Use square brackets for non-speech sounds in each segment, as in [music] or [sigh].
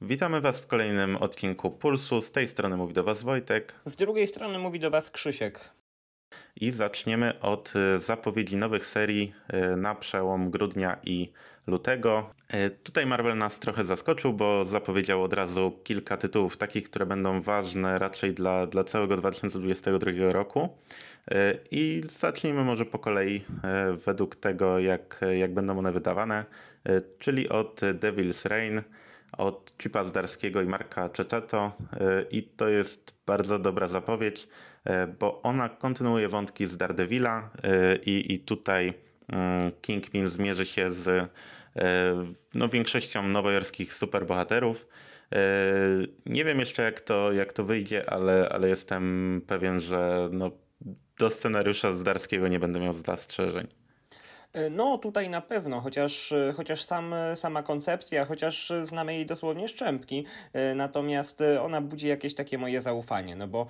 Witamy Was w kolejnym odcinku Pulsu. Z tej strony mówi do Was Wojtek. Z drugiej strony mówi do Was Krzysiek. I zaczniemy od y, zapowiedzi nowych serii y, na przełom grudnia i lutego. Y, tutaj Marvel nas trochę zaskoczył, bo zapowiedział od razu kilka tytułów takich, które będą ważne raczej dla, dla całego 2022 roku. I zacznijmy może po kolei według tego, jak, jak będą one wydawane, czyli od Devil's Reign od Chipa Zdarskiego i Marka Czeczeto i to jest bardzo dobra zapowiedź, bo ona kontynuuje wątki z Daredevila i, i tutaj mm, Kingpin zmierzy się z no, większością nowojorskich superbohaterów. Nie wiem jeszcze jak to, jak to wyjdzie, ale, ale jestem pewien, że no, do scenariusza Zdarskiego nie będę miał zastrzeżeń. E, no, tutaj na pewno, chociaż, e, chociaż sam, e, sama koncepcja, chociaż znamy jej dosłownie szczępki, natomiast ona budzi jakieś takie moje zaufanie, no bo,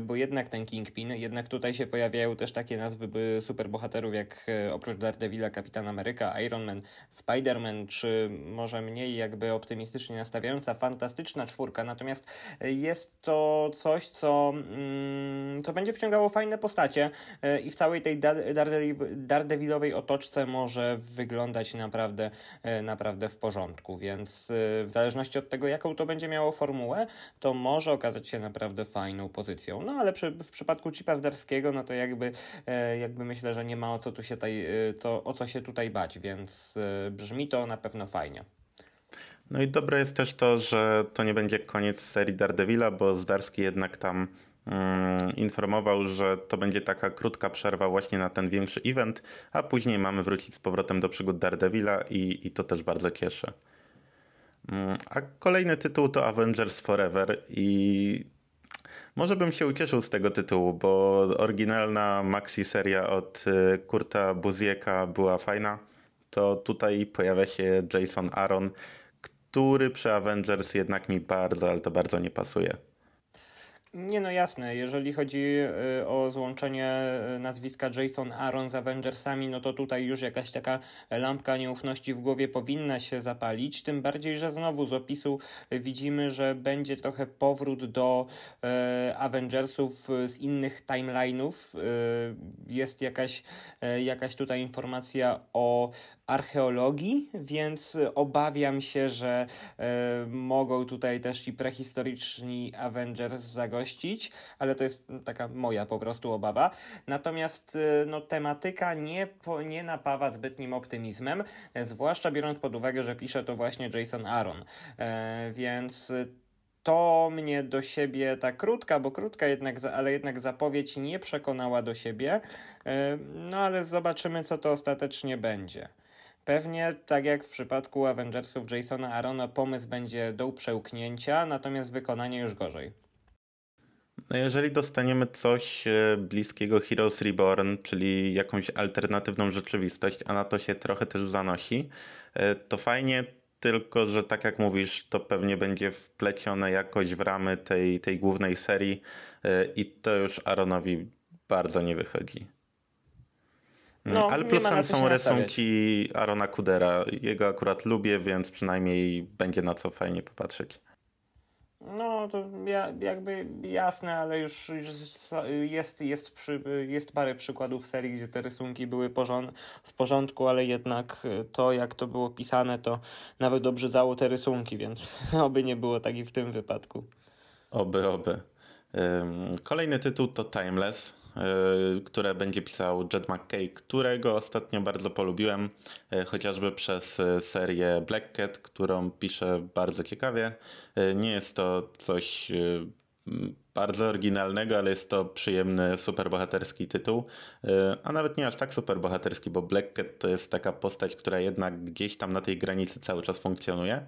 bo jednak ten Kingpin, jednak tutaj się pojawiają też takie nazwy superbohaterów jak oprócz Daredevila, Kapitan Ameryka, Iron Man, Spider-Man, czy może mniej jakby optymistycznie nastawiająca Fantastyczna Czwórka, natomiast jest to coś, co, mm, co będzie wciągało fajne postacie i w całej tej Daredevilowej otoczce otoczce może wyglądać naprawdę, e, naprawdę w porządku, więc e, w zależności od tego, jaką to będzie miało formułę, to może okazać się naprawdę fajną pozycją. No ale przy, w przypadku Chipa Zdarskiego, no to jakby, e, jakby myślę, że nie ma o co tu się tutaj, to, o co się tutaj bać, więc brzmi to na pewno fajnie. No i dobre jest też to, że to nie będzie koniec serii Daredevila, bo Zdarski jednak tam informował, że to będzie taka krótka przerwa właśnie na ten większy event, a później mamy wrócić z powrotem do przygód Daredevila i, i to też bardzo cieszy. Mm, a kolejny tytuł to Avengers Forever i może bym się ucieszył z tego tytułu, bo oryginalna maxi seria od y, Kurta Buzieka była fajna. To tutaj pojawia się Jason Aaron, który przy Avengers jednak mi bardzo, ale to bardzo nie pasuje. Nie no jasne, jeżeli chodzi y, o złączenie y, nazwiska Jason Aaron z Avengersami, no to tutaj już jakaś taka lampka nieufności w głowie powinna się zapalić, tym bardziej, że znowu z opisu widzimy, że będzie trochę powrót do e, Avengersów z innych timeline'ów. Jest jakaś, jakaś tutaj informacja o archeologii, więc obawiam się, że e, mogą tutaj też ci prehistoryczni Avengers zagościć, ale to jest taka moja po prostu obawa. Natomiast e, no, tematyka nie, nie napawa zbytnim optymizmem, e, zwłaszcza biorąc pod uwagę, że pisze to właśnie Jason Aaron. Więc to mnie do siebie, ta krótka, bo krótka jednak, ale jednak zapowiedź nie przekonała do siebie. No ale zobaczymy, co to ostatecznie będzie. Pewnie, tak jak w przypadku Avengersów Jasona Arona, pomysł będzie do przełknięcia, natomiast wykonanie już gorzej. No jeżeli dostaniemy coś e, bliskiego Heroes Reborn, czyli jakąś alternatywną rzeczywistość, a na to się trochę też zanosi, e, to fajnie, tylko że tak jak mówisz, to pewnie będzie wplecione jakoś w ramy tej, tej głównej serii e, i to już Aaronowi bardzo nie wychodzi. No, Ale plusem są rysunki Arona Kudera. Jego akurat lubię, więc przynajmniej będzie na co fajnie popatrzeć. No, to ja, jakby jasne, ale już, już jest, jest, przy, jest parę przykładów serii, gdzie te rysunki były porząd, w porządku, ale jednak to, jak to było pisane, to nawet obrzydzało te rysunki, więc [laughs] oby nie było tak i w tym wypadku. Oby, oby. Kolejny tytuł to Timeless. E, które będzie pisał Jed McKay, którego ostatnio bardzo polubiłem, e, chociażby przez e, serię Black Cat, którą pisze bardzo ciekawie. Nie jest to coś bardzo oryginalnego, ale jest to przyjemny, superbohaterski tytuł, a nawet nie aż tak superbohaterski, bo Black Cat to jest taka postać, która jednak gdzieś tam na tej granicy cały czas funkcjonuje.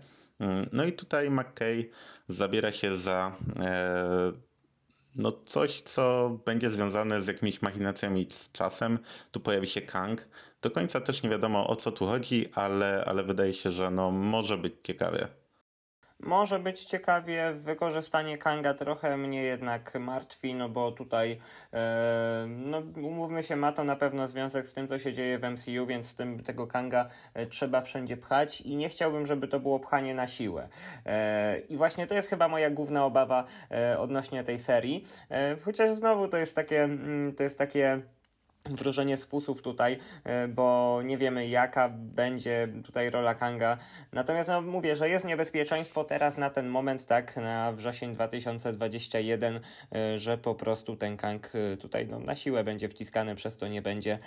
No i tutaj McKay zabiera się za no coś, co będzie związane z jakimiś machinacjami z czasem. Tu pojawi się Kang. Do końca też nie wiadomo o co tu chodzi, ale, ale wydaje się, że no może być ciekawie. Może być ciekawie, wykorzystanie Kanga trochę mnie jednak martwi, no bo tutaj, e, no umówmy się, ma to na pewno związek z tym, co się dzieje w MCU, więc z tym tego Kanga e, trzeba wszędzie pchać i nie chciałbym, żeby to było pchanie na siłę. E, I właśnie to jest chyba moja główna obawa e, odnośnie tej serii, e, chociaż znowu to jest takie, mm, to jest takie wróżenie z fusów tutaj, e, bo nie wiemy jaka będzie tutaj rola Kanga. Natomiast no, mówię, że jest niebezpieczeństwo teraz na ten moment, tak, na wrzesień 2021, e, że po prostu ten Kang e, tutaj no, na siłę będzie wciskany, przez co nie będzie,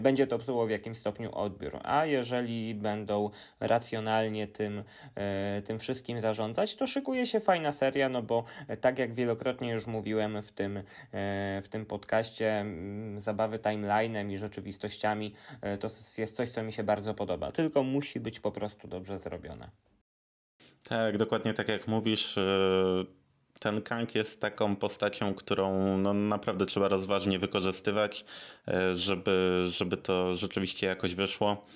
będzie to psuło w jakimś stopniu odbiór. A jeżeli będą racjonalnie tym, tym wszystkim zarządzać, to szykuje się fajna seria, no bo tak jak wielokrotnie już mówiłem w tym, w tym podcaście, zabawy time timeline'em i rzeczywistościami, e, to jest coś, co mi się bardzo podoba. Tylko musi być po prostu dobrze zrobione. Tak, dokładnie tak jak mówisz. E, ten Kang jest taką postacią, którą no, naprawdę trzeba rozważnie wykorzystywać, e, żeby, żeby to rzeczywiście jakoś wyszło.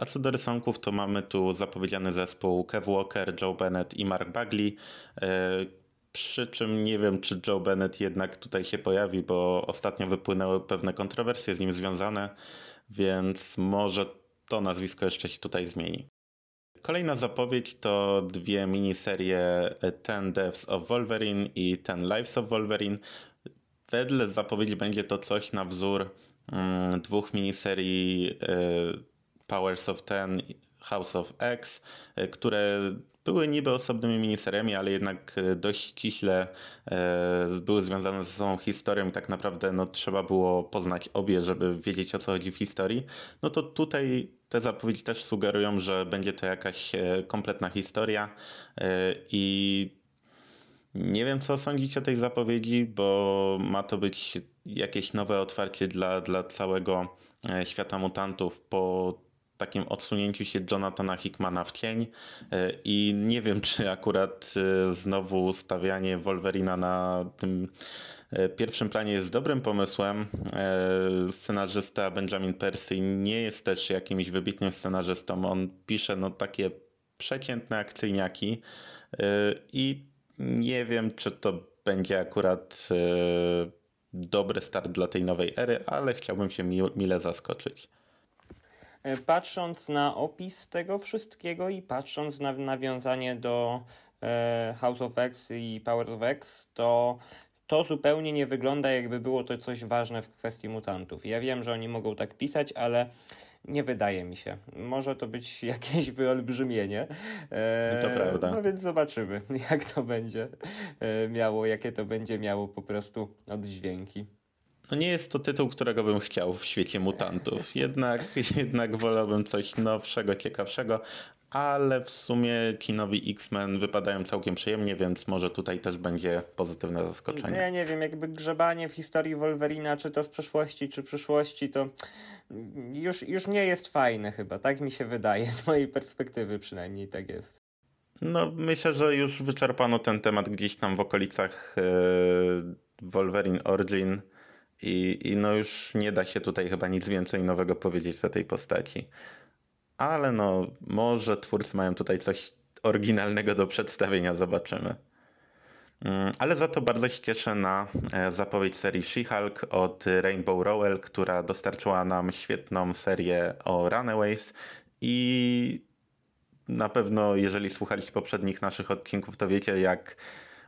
A co do rysunków, to mamy tu zapowiedziany zespół Kev Walker, Joe Bennett i Mark Bagley, przy czym nie wiem, czy Joe Bennett jednak tutaj się pojawi, bo ostatnio wypłynęły pewne kontrowersje z nim związane, więc może to nazwisko jeszcze się tutaj zmieni. Kolejna zapowiedź to dwie miniserie Ten Deaths of Wolverine i Ten Lives of Wolverine. Wedle zapowiedzi będzie to coś na wzór mm, dwóch miniserii y, Powers of Ten, House of X, y, które były niby osobnymi miniseriami, ale jednak e, dość ściśle e, były związane ze sobą historią i tak naprawdę no, trzeba było poznać obie, żeby wiedzieć o co chodzi w historii. No to tutaj te zapowiedzi też sugerują, że będzie to jakaś e, kompletna historia i nie wiem, co sądzić o tej zapowiedzi, bo ma to być jakieś nowe otwarcie dla, dla całego świata mutantów po takim odsunięciu się Jonathana Hickmana w cień e, i nie wiem, [laughs] czy akurat e, znowu stawianie Wolverina na tym e, pierwszym planie jest dobrym pomysłem. Scenarzysta Benjamin Percy nie jest też jakimś wybitnym scenarzystą. On pisze no takie przeciętne akcyjniaki i nie wiem, czy to będzie akurat dobry start dla tej nowej ery, ale chciałbym się mile zaskoczyć. E, patrząc na opis tego wszystkiego i patrząc na nawiązanie do e, House of X i Power of X, to to zupełnie nie wygląda jakby było to coś ważne w kwestii mutantów. Ja wiem, że oni mogą tak pisać, ale nie wydaje mi się. Może to być [laughs] jakieś wyolbrzymienie. E, to prawda. No więc zobaczymy, [laughs] jak to będzie miało, jakie to będzie miało po prostu oddźwięki. No nie jest to tytuł, którego bym chciał w świecie mutantów. [laughs] Jednak, jednak wolałbym coś nowszego, ciekawszego, ale w sumie ci nowi X-Men wypadają całkiem przyjemnie, więc może tutaj też będzie pozytywne zaskoczenie. Ja nie wiem, jakby grzebanie w historii Wolverina, czy to w przeszłości, czy przyszłości, to już, już nie jest fajne chyba, tak mi się wydaje, z mojej perspektywy przynajmniej tak jest. No myślę, że już wyczerpano ten temat gdzieś tam w okolicach e, Wolverine Origin i, I no już nie da się tutaj chyba nic więcej nowego powiedzieć o tej postaci. Ale no, może twórcy mają tutaj coś oryginalnego do przedstawienia, zobaczymy. Mm, ale za to bardzo się cieszę na e, zapowiedź serii She-Hulk od Rainbow Rowell, która dostarczyła nam świetną serię o Runaways i na pewno, jeżeli słuchaliście poprzednich naszych odcinków, to wiecie, jak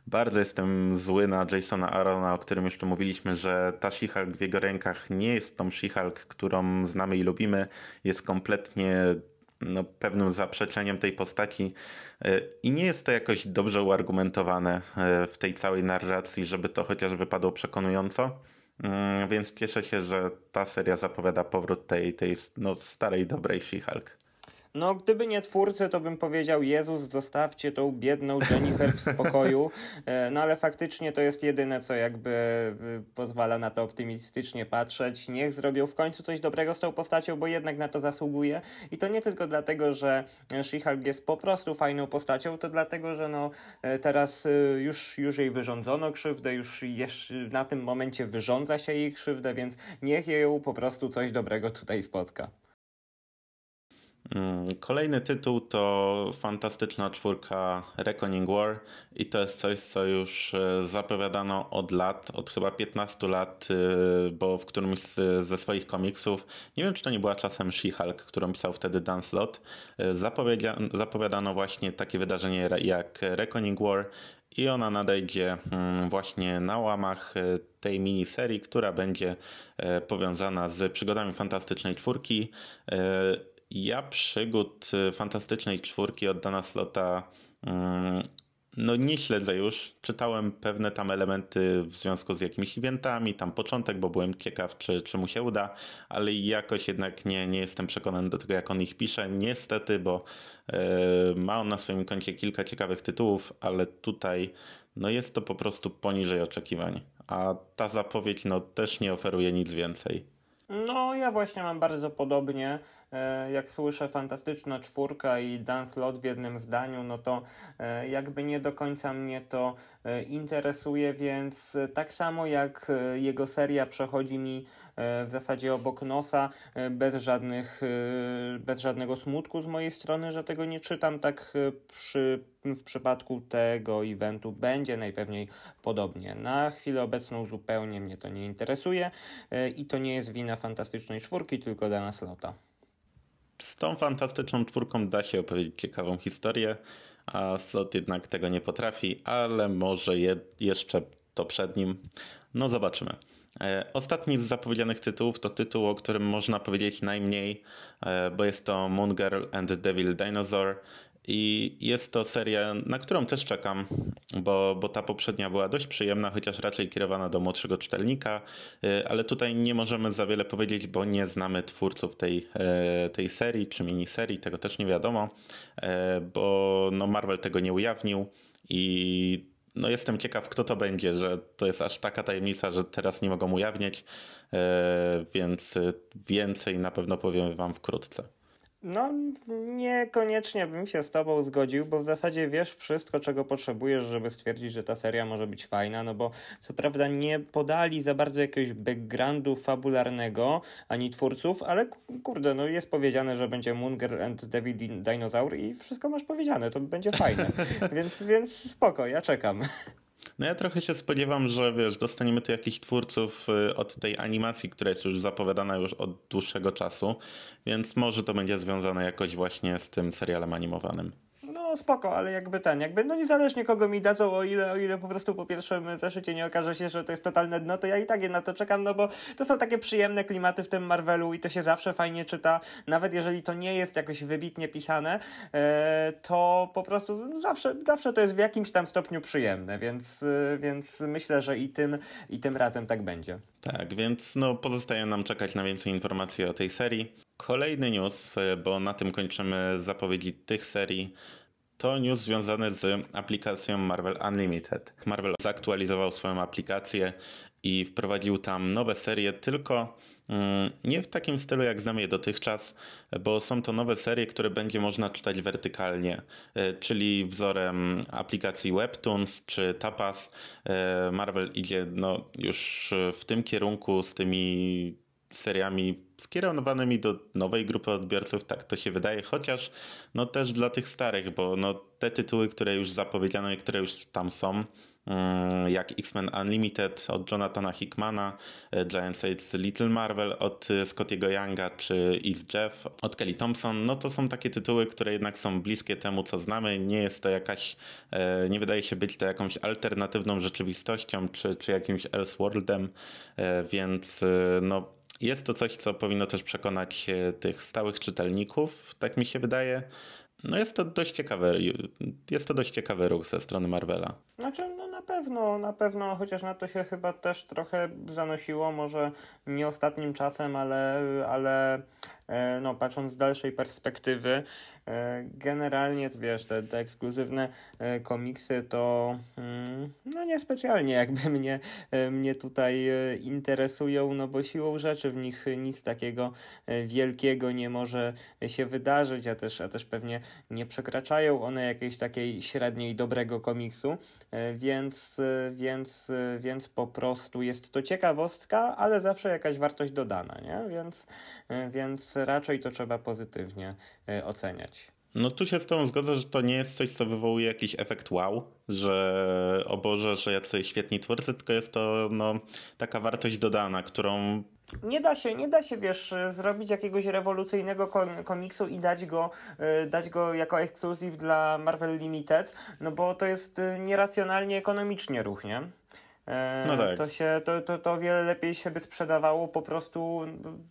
bardzo jestem zły na Jasona Arona, o którym już tu mówiliśmy, że ta She-Hulk w jego rękach nie jest tą She-Hulk, którą znamy i lubimy. Jest kompletnie no, pewnym zaprzeczeniem tej postaci e, i nie jest to jakoś dobrze uargumentowane e, w tej całej narracji, żeby to chociaż wypadło przekonująco. Mm, więc cieszę się, że ta seria zapowiada powrót tej, tej no, starej, dobrej She-Hulk. No, gdyby nie twórcy, to bym powiedział, Jezus, zostawcie tą biedną Jennifer w spokoju. [laughs] E, no ale faktycznie to jest jedyne, co jakby e, pozwala na to optymistycznie patrzeć. Niech zrobią w końcu coś dobrego z tą postacią, bo jednak na to zasługuje. I to nie tylko dlatego, że She-Hulk jest po prostu fajną postacią, to dlatego, że no e, teraz już, już jej wyrządzono krzywdę, już jeszcze na tym momencie wyrządza się jej krzywdę, więc niech jej po prostu coś dobrego tutaj spotka. Mm, kolejny tytuł to fantastyczna czwórka Reckoning War i to jest coś, co już e, zapowiadano od lat, od chyba 15 lat, e, bo w którymś ze swoich komiksów, nie wiem czy to nie była czasem She-Hulk, którą pisał wtedy Dan Slott, e, zapowiadano właśnie takie wydarzenie jak Reckoning War i ona nadejdzie mm, właśnie na łamach tej miniserii, która będzie powiązana z przygodami Fantastycznej Czwórki. Ja przygód y, fantastycznej czwórki od Dana Slota mm, no nie śledzę już. Czytałem pewne tam elementy w związku z jakimiś eventami, tam początek, bo byłem ciekaw, czy, czy mu się uda, ale jakoś jednak nie, nie jestem przekonany do tego, jak on ich pisze. Niestety, bo yy, ma on na swoim koncie kilka ciekawych tytułów, ale tutaj no jest to po prostu poniżej oczekiwań. A ta zapowiedź no, też nie oferuje nic więcej. No, ja właśnie mam bardzo podobnie. E, jak słyszę fantastyczna czwórka i Dance Lot w jednym zdaniu, no to e, jakby nie do końca mnie to e, interesuje, więc tak samo jak jego seria przechodzi mi w zasadzie obok nosa, bez, żadnych, bez żadnego smutku z mojej strony, że tego nie czytam, tak przy, w przypadku tego eventu będzie najpewniej podobnie. Na chwilę obecną zupełnie mnie to nie interesuje i to nie jest wina fantastycznej czwórki, tylko Dana Slota. Z tą fantastyczną czwórką da się opowiedzieć ciekawą historię, a Slot jednak tego nie potrafi, ale może je, jeszcze to przed nim. No zobaczymy. E, ostatni z zapowiedzianych tytułów to tytuł, o którym można powiedzieć najmniej, e, bo jest to Moon Girl and Devil Dinosaur. I jest to seria, na którą też czekam, bo, bo ta poprzednia była dość przyjemna, chociaż raczej kierowana do młodszego czytelnika, y, ale tutaj nie możemy za wiele powiedzieć, bo nie znamy twórców tej, e, tej serii czy miniserii, tego też nie wiadomo, e, bo no Marvel tego nie ujawnił i no jestem ciekaw, kto to będzie, że to jest aż taka tajemnica, że teraz nie mogą ujawniać, e, więc więcej na pewno powiem Wam wkrótce. No, niekoniecznie bym się z tobą zgodził, bo w zasadzie wiesz wszystko, czego potrzebujesz, żeby stwierdzić, że ta seria może być fajna, no bo co prawda nie podali za bardzo jakiegoś backgroundu fabularnego, ani twórców, ale kurde, no jest powiedziane, że będzie Moon Girl and David Dinosaur i wszystko masz powiedziane, to będzie fajne. [laughs] więc, więc spoko, ja czekam. No ja trochę się spodziewam, że wiesz, dostaniemy tu jakichś twórców y, od tej animacji, która jest już zapowiadana już od dłuższego czasu, więc może to będzie związane jakoś właśnie z tym serialem animowanym no spoko, ale jakby ten, jakby no niezależnie kogo mi dadzą, o ile, o ile po prostu po pierwszym zeszycie nie okaże się, że to jest totalne dno, to ja i tak je na to czekam, no bo to są takie przyjemne klimaty w tym Marvelu i to się zawsze fajnie czyta, nawet jeżeli to nie jest jakoś wybitnie pisane, e, to po prostu zawsze, zawsze to jest w jakimś tam stopniu przyjemne, więc, e, więc myślę, że i tym, i tym razem tak będzie. Tak, więc no pozostaje nam czekać na więcej informacji o tej serii. Kolejny news, e, bo na tym kończymy zapowiedzi tych serii to news związany z aplikacją Marvel Unlimited. Marvel zaktualizował swoją aplikację i wprowadził tam nowe serie, tylko mm, nie w takim stylu jak znamy je dotychczas, bo są to nowe serie, które będzie można czytać wertykalnie, e, czyli wzorem aplikacji Webtoons czy Tapas. E, Marvel idzie no, już w tym kierunku z tymi seriami skierowanymi do nowej grupy odbiorców, tak to się wydaje, chociaż no też dla tych starych, bo no te tytuły, które już zapowiedziano i które już tam są, mm, jak X-Men Unlimited od Jonathana Hickmana, e, Giant Sides Little Marvel od e, Scottiego Younga czy East Jeff od Kelly Thompson, no to są takie tytuły, które jednak są bliskie temu, co znamy. Nie jest to jakaś, e, nie wydaje się być to jakąś alternatywną rzeczywistością czy, czy jakimś Elseworldem, więc no jest to coś, co powinno też przekonać tych stałych czytelników, tak mi się wydaje. No jest to dość ciekawe, jest to dość ciekawy ruch ze strony Marvela. Znaczy, no na pewno, na pewno, chociaż na to się chyba też trochę zanosiło, może nie ostatnim czasem, ale, ale e, no, patrząc z dalszej perspektywy, E, generalnie, wiesz, te, te ekskluzywne e, komiksy to mm, no niespecjalnie jakby [laughs] mnie, e, mnie tutaj interesują, no bo siłą rzeczy w nich nic takiego wielkiego nie może się wydarzyć, a też, a też pewnie nie przekraczają one jakiejś takiej średniej dobrego komiksu, więc, więc, więc po prostu jest to ciekawostka, ale zawsze jakaś wartość dodana, nie? Więc, więc raczej to trzeba pozytywnie oceniać. No tu się z tą zgodzę, że to nie jest coś, co wywołuje jakiś efekt wow, że o Boże, że jacy świetni twórcy, tylko jest to no, taka wartość dodana, którą nie da się, nie da się, wiesz, zrobić jakiegoś rewolucyjnego komiksu i dać go, y, dać go jako ekskluzyw dla Marvel Limited, no bo to jest y, nieracjonalnie ekonomicznie ruch, nie? E, no tak. To się, to, to, to wiele lepiej się by sprzedawało po prostu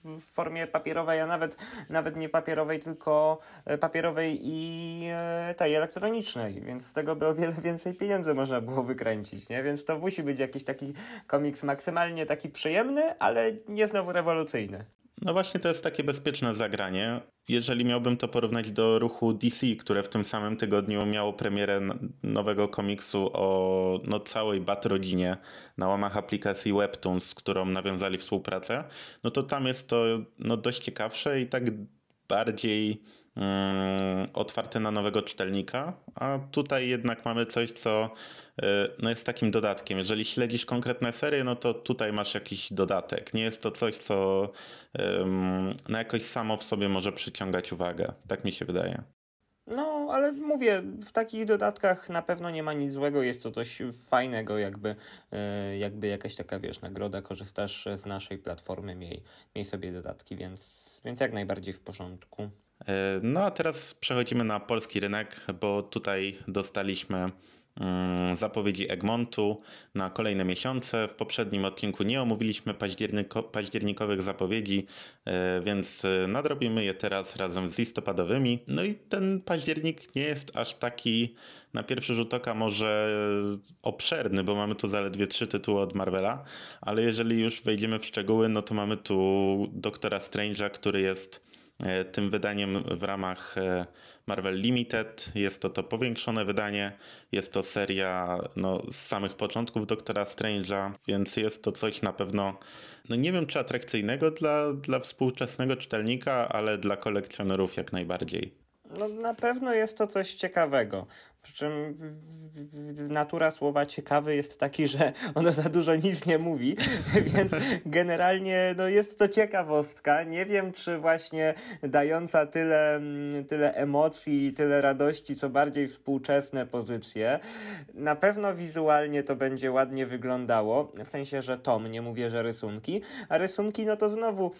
w formie papierowej, a nawet, nawet nie papierowej, tylko e, papierowej i e, tej elektronicznej, więc z tego by o wiele więcej pieniędzy można było wykręcić, nie? Więc to musi być jakiś taki komiks maksymalnie taki przyjemny, ale nie znowu rewolucyjny. No właśnie to jest takie bezpieczne zagranie. Jeżeli miałbym to porównać do ruchu DC, które w tym samym tygodniu miało premierę nowego komiksu o no, całej Bat rodzinie na łamach aplikacji Webtoons, z którą nawiązali współpracę, no to tam jest to no, dość ciekawsze i tak bardziej otwarte na nowego czytelnika, a tutaj jednak mamy coś, co y, no jest takim dodatkiem. Jeżeli śledzisz konkretne serie, no to tutaj masz jakiś dodatek. Nie jest to coś, co no jakoś samo w sobie może przyciągać uwagę. Tak mi się wydaje. No, ale mówię, w takich dodatkach na pewno nie ma nic złego, jest to coś fajnego, jakby, e, jakby jakaś taka, wiesz, nagroda, korzystasz z naszej platformy, miej, miej sobie dodatki, więc, więc jak najbardziej w porządku. E, no a teraz przechodzimy na polski rynek, bo tutaj dostaliśmy Mm, zapowiedzi Egmontu na kolejne miesiące. W poprzednim odcinku nie omówiliśmy październiko październikowych zapowiedzi, e, więc e, nadrobimy je teraz razem z listopadowymi. No i ten październik nie jest aż taki na pierwszy rzut oka może obszerny, bo mamy tu zaledwie trzy tytuły od Marvela, ale jeżeli już wejdziemy w szczegóły, no to mamy tu Doktora Strange'a, który jest tym wydaniem w ramach Marvel Limited. Jest to to powiększone wydanie. Jest to seria no, z samych początków Doktora Strange'a, więc jest to coś na pewno, no nie wiem czy atrakcyjnego dla, dla współczesnego czytelnika, ale dla kolekcjonerów jak najbardziej. No na pewno jest to coś ciekawego. Przy czym natura słowa ciekawy jest taki, że ono za dużo nic nie mówi, [laughs] więc generalnie no jest to ciekawostka. Nie wiem, czy właśnie dająca tyle, tyle emocji, tyle radości, co bardziej współczesne pozycje. Na pewno wizualnie to będzie ładnie wyglądało, w sensie, że tom, nie mówię, że rysunki, a rysunki no to znowu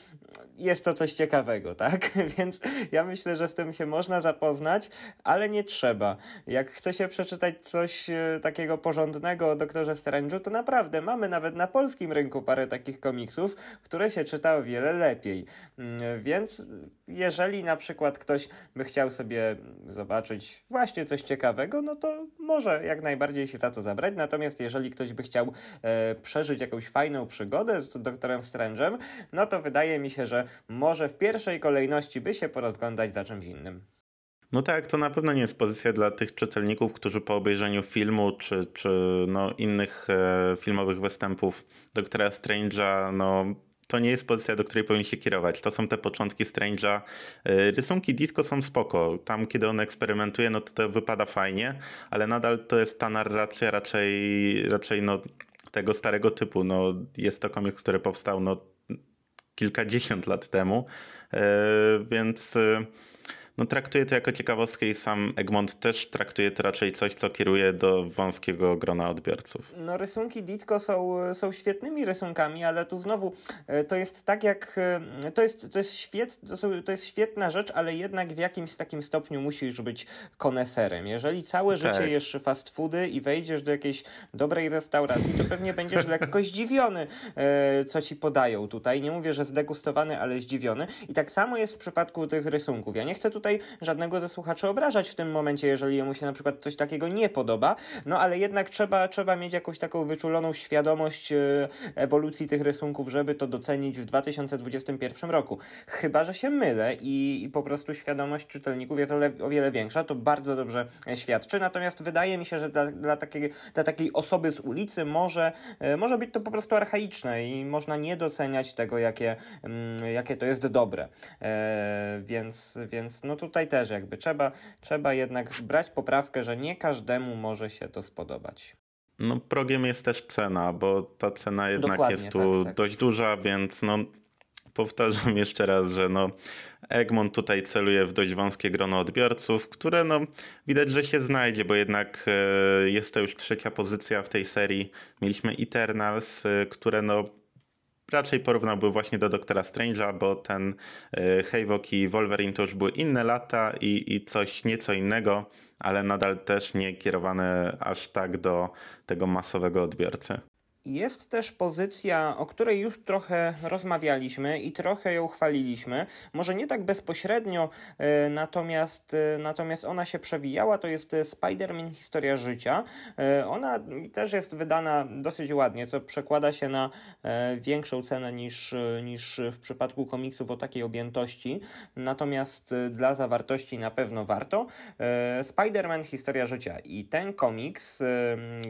jest to coś ciekawego, tak? [laughs] Więc ja myślę, że z tym się można zapoznać, ale nie trzeba. Jak chce się przeczytać coś e, takiego porządnego o doktorze Strange'u, to naprawdę mamy nawet na polskim rynku parę takich komiksów, które się czyta o wiele lepiej. Mm, więc jeżeli na przykład ktoś by chciał sobie zobaczyć właśnie coś ciekawego, no to może jak najbardziej się za to zabrać. Natomiast jeżeli ktoś by chciał e, przeżyć jakąś fajną przygodę z doktorem Strange'em, no to wydaje mi się, że może w pierwszej kolejności by się porozglądać za czymś innym. No tak, to na pewno nie jest pozycja dla tych czytelników, którzy po obejrzeniu filmu czy, czy no innych e, filmowych występów Doktora Strange'a, no to nie jest pozycja, do której powinni się kierować. To są te początki Strange'a. E, rysunki Disco są spoko. Tam, kiedy on eksperymentuje, no to to wypada fajnie, ale nadal to jest ta narracja raczej, raczej no, tego starego typu. No, jest to komiks, który powstał no, kilkadziesiąt lat temu, e, więc e, no, traktuję to jako ciekawostkę i sam Egmont też traktuje to raczej coś, co kieruje do wąskiego grona odbiorców. No rysunki Ditko są, są świetnymi rysunkami, ale tu znowu e, to jest tak jak, e, to jest, to, jest świet, to, są, to jest świetna rzecz, ale jednak w jakimś takim stopniu musisz być koneserem. Jeżeli całe tak. życie jesz fast foody i wejdziesz do jakiejś dobrej restauracji, to pewnie będziesz lekko [laughs] zdziwiony, e, co ci podają tutaj. Nie mówię, że zdegustowany, ale zdziwiony. I tak samo jest w przypadku tych rysunków. Ja nie chcę tutaj żadnego ze słuchaczy obrażać w tym momencie, jeżeli jemu się na przykład coś takiego nie podoba, no ale jednak trzeba, trzeba mieć jakąś taką wyczuloną świadomość e, ewolucji tych rysunków, żeby to docenić w 2021 roku. Chyba, że się mylę i, i po prostu świadomość czytelników jest o, le, o wiele większa, to bardzo dobrze świadczy, natomiast wydaje mi się, że dla, dla, takiej, dla takiej osoby z ulicy może, e, może być to po prostu archaiczne i można nie doceniać tego, jakie, mm, jakie to jest dobre. E, więc, więc no no tutaj też jakby trzeba, trzeba jednak brać poprawkę, że nie każdemu może się to spodobać. No progiem jest też cena, bo ta cena jednak Dokładnie, jest tu tak, tak. dość duża, więc no powtarzam jeszcze raz, że no Egmont tutaj celuje w dość wąskie grono odbiorców, które no widać, że się znajdzie, bo jednak e, jest to już trzecia pozycja w tej serii. Mieliśmy Eternals, e, które no raczej porównałby właśnie do Doktora Strange'a, bo ten e, Havok i Wolverine to już były inne lata i, i coś nieco innego, ale nadal też nie kierowane aż tak do tego masowego odbiorcy. Jest też pozycja, o której już trochę rozmawialiśmy i trochę ją chwaliliśmy. Może nie tak bezpośrednio, e, natomiast, e, natomiast ona się przewijała. To jest Spider-Man Historia Życia. E, ona też jest wydana dosyć ładnie, co przekłada się na większą cenę niż, niż w przypadku komiksów o takiej objętości. Natomiast dla zawartości na pewno warto. Spider-Man Historia Życia i ten komiks,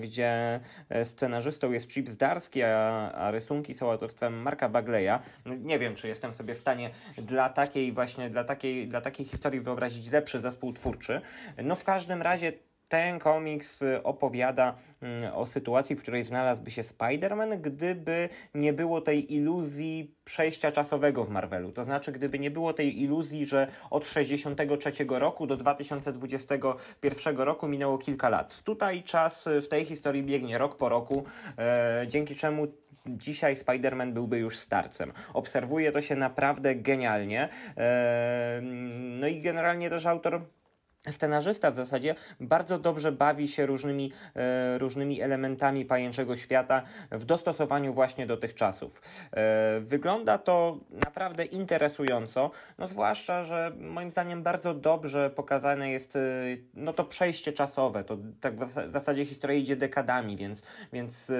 gdzie scenarzystą jest Chip Filip Zdarski, a, a rysunki są autorstwem Marka Bagleya. Nie wiem, czy jestem sobie w stanie dla takiej właśnie, dla takiej, dla takiej historii wyobrazić lepszy zespół twórczy. No w każdym razie ten komiks y, opowiada mm, o sytuacji, w której znalazłby się Spider-Man, gdyby nie było tej iluzji przejścia czasowego w Marvelu. To znaczy, gdyby nie było tej iluzji, że od 63 roku do 2021 roku minęło kilka lat. Tutaj czas w tej historii biegnie rok po roku, e, dzięki czemu dzisiaj Spider-Man byłby już starcem. Obserwuje to się naprawdę genialnie. E, no i generalnie też autor Scenarzysta w zasadzie bardzo dobrze bawi się różnymi, e, różnymi elementami pajęczego świata w dostosowaniu właśnie do tych czasów. E, wygląda to naprawdę interesująco, no zwłaszcza, że moim zdaniem bardzo dobrze pokazane jest e, no to przejście czasowe, to tak w zasadzie historia idzie dekadami, więc, więc e,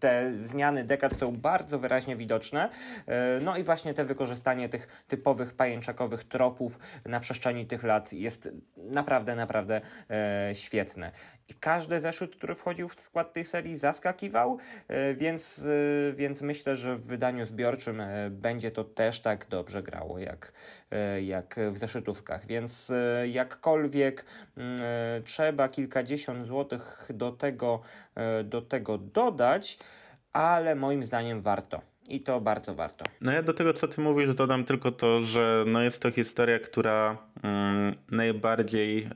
te zmiany dekad są bardzo wyraźnie widoczne, e, no i właśnie te wykorzystanie tych typowych pajęczakowych tropów na przestrzeni tych lat jest naprawdę, naprawdę e, świetne. I każdy zeszyt, który wchodził w skład tej serii, zaskakiwał, e, więc, e, więc myślę, że w wydaniu zbiorczym e, będzie to też tak dobrze grało, jak, e, jak w zeszytówkach. Więc e, jakkolwiek mm, trzeba kilkadziesiąt złotych do tego, do tego dodać, ale moim zdaniem warto. I to bardzo warto. No ja do tego, co ty mówisz, dodam tylko to, że no jest to historia, która mm, najbardziej, e,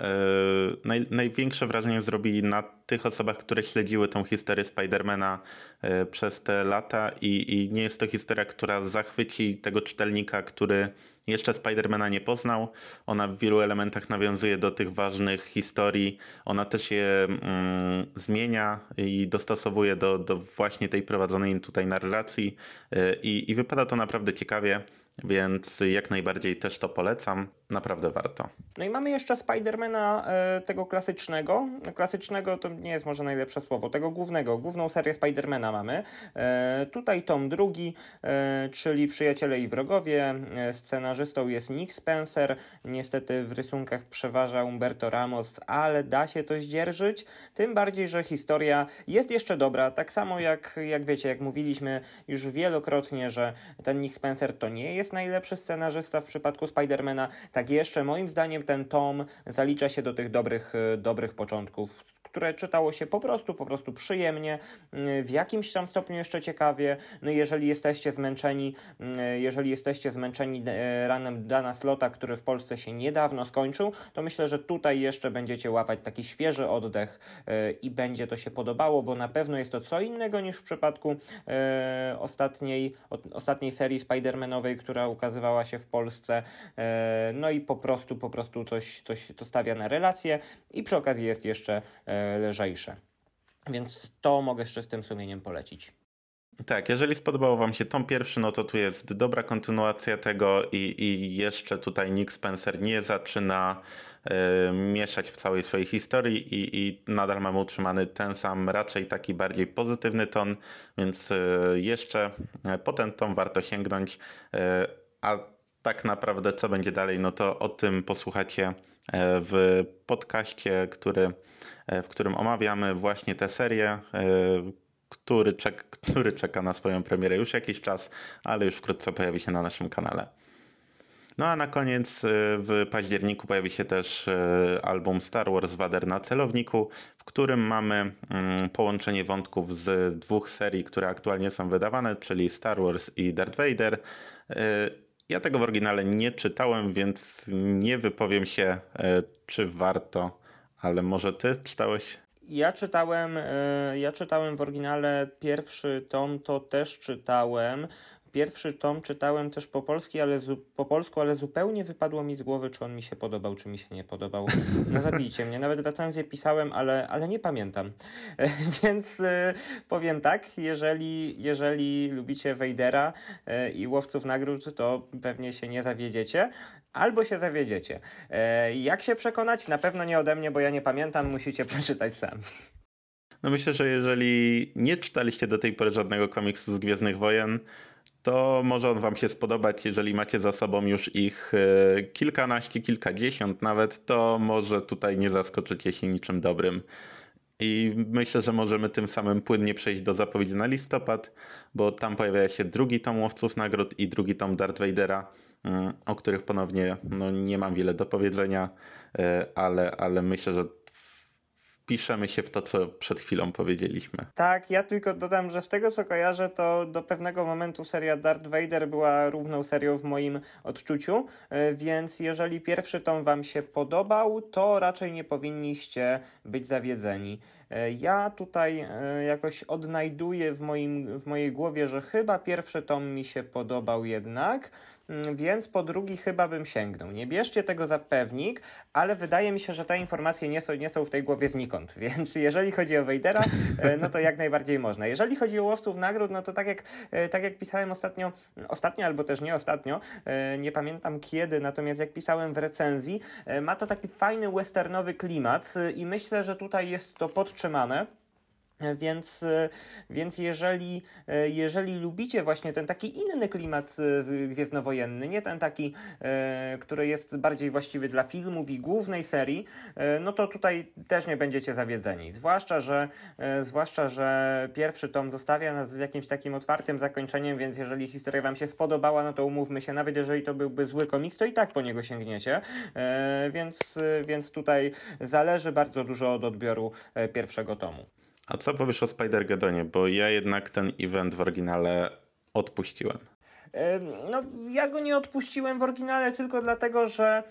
naj, największe wrażenie zrobi na tych osobach, które śledziły tą historię Spidermana e, przez te lata i, i nie jest to historia, która zachwyci tego czytelnika, który jeszcze Spidermana nie poznał. Ona w wielu elementach nawiązuje do tych ważnych historii. Ona też je mm, zmienia i dostosowuje do, do właśnie tej prowadzonej tutaj narracji e, i, i wypada to naprawdę ciekawie. Więc jak najbardziej też to polecam. Naprawdę warto. No i mamy jeszcze Spidermana e, tego klasycznego. Klasycznego to nie jest może najlepsze słowo, tego głównego. Główną serię Spidermana mamy. E, tutaj tom drugi, e, czyli Przyjaciele i Wrogowie. Scenarzystą jest Nick Spencer. Niestety w rysunkach przeważa Umberto Ramos, ale da się to zdzierżyć. Tym bardziej, że historia jest jeszcze dobra. Tak samo jak, jak wiecie, jak mówiliśmy już wielokrotnie, że ten Nick Spencer to nie jest najlepszy scenarzysta w przypadku Spidermana. Tak jeszcze moim zdaniem ten tom zalicza się do tych dobrych, e, dobrych początków które czytało się po prostu, po prostu przyjemnie, mm, w jakimś tam stopniu jeszcze ciekawie. No jeżeli jesteście zmęczeni, mm, jeżeli jesteście zmęczeni e, ranem Dana Slota, który w Polsce się niedawno skończył, to myślę, że tutaj jeszcze będziecie łapać taki świeży oddech e, i będzie to się podobało, bo na pewno jest to co innego niż w przypadku e, ostatniej, ostatniej serii Spider-Manowej, która ukazywała się w Polsce. No i po prostu, po prostu coś, coś to stawia na relacje i przy okazji jest jeszcze lżejsze. Więc to mogę z czystym sumieniem polecić. Tak, jeżeli spodobało Wam się tom pierwszy, no to tu jest dobra kontynuacja tego i, i jeszcze tutaj Nick Spencer nie zaczyna y, mieszać w całej swojej historii i, i nadal mamy utrzymany ten sam, raczej taki bardziej pozytywny ton, więc y, jeszcze y, po ten tom warto sięgnąć. A tak naprawdę co będzie dalej, no to o tym posłuchacie w podcaście, który E, w którym omawiamy właśnie tę serię, e, który, czek, który czeka na swoją premierę już jakiś czas, ale już wkrótce pojawi się na naszym kanale. No a na koniec w październiku pojawi się też album Star Wars Wader na celowniku, w którym mamy mm, połączenie wątków z dwóch serii, które aktualnie są wydawane, czyli Star Wars i Darth Vader. Ja tego w oryginale nie czytałem, więc nie wypowiem się, czy warto, ale może ty czytałeś? Ja czytałem, e, ja czytałem w oryginale pierwszy tom, to też czytałem. Pierwszy tom czytałem też po, polski, ale po polsku, ale zupełnie wypadło mi z głowy, czy on mi się podobał, czy mi się nie podobał. No zabijcie mnie, nawet recenzję pisałem, ale, ale nie pamiętam. E, Więc e, powiem tak, jeżeli, jeżeli lubicie Wejdera e, i Łowców Nagród, to pewnie się nie zawiedziecie. Albo się zawiedziecie. E, Jak się przekonać? Na pewno nie ode mnie, bo ja nie pamiętam, musicie [laughs] przeczytać sami. No myślę, że jeżeli nie czytaliście do tej pory żadnego komiksu z Gwiezdnych Wojen, to może on wam się spodobać. Jeżeli macie za sobą już ich e, kilkanaście, kilkadziesiąt nawet, to może tutaj nie zaskoczycie się niczym dobrym. I myślę, że możemy tym samym płynnie przejść do zapowiedzi na listopad, bo tam pojawia się drugi tom Łowców Nagród i drugi tom Darth Vadera, mm, o których ponownie no, nie mam wiele do powiedzenia, e, ale, ale myślę, że wpiszemy się w to, co przed chwilą powiedzieliśmy. Tak, ja tylko dodam, że z tego co kojarzę, to do pewnego momentu seria Darth Vader była równą serią w moim odczuciu, e, więc jeżeli pierwszy tom Wam się podobał, to raczej nie powinniście być zawiedzeni. E, Ja tutaj e, jakoś odnajduję w, moim, w mojej głowie, że chyba pierwszy tom mi się podobał jednak, więc po drugi chyba bym sięgnął. Nie bierzcie tego za pewnik, ale wydaje mi się, że te informacje nie są, nie są w tej głowie znikąd, [laughs] więc jeżeli chodzi o Wejdera, e, no to jak najbardziej można. Jeżeli chodzi o łowców nagród, no to tak jak, e, tak jak pisałem ostatnio, ostatnio albo też nie ostatnio, e, nie pamiętam kiedy, natomiast jak pisałem w recenzji, ma to taki fajny westernowy klimat i myślę, że tutaj jest to podtrzymane. Więc, więc jeżeli, jeżeli lubicie właśnie ten taki inny klimat e, gwiezdnowojenny, nie ten taki, e, który jest bardziej właściwy dla filmów i głównej serii, e, no to tutaj też nie będziecie zawiedzeni. Zwłaszcza, że, zwłaszcza, że pierwszy tom zostawia nas z jakimś takim otwartym zakończeniem, więc jeżeli historia Wam się spodobała, no to umówmy się, nawet jeżeli to byłby zły komiks, to i tak po niego sięgniecie. Więc, więc tutaj zależy bardzo dużo od odbioru pierwszego tomu. A co powiesz o Spider-Gedonie? Bo ja jednak ten event w oryginale odpuściłem. No, ja go nie odpuściłem w oryginale tylko dlatego, że,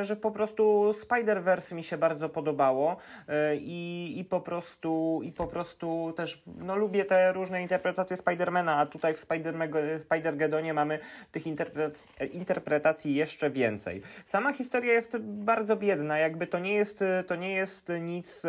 y, że po prostu Spider-Verse mi się bardzo podobało y, i, i po prostu i po prostu też no, lubię te różne interpretacje Spidermana, a tutaj w Spider- Spider-Gedonie mamy tych interpretac- interpretacji jeszcze więcej. Sama historia jest bardzo biedna, jakby to nie jest, to nie jest nic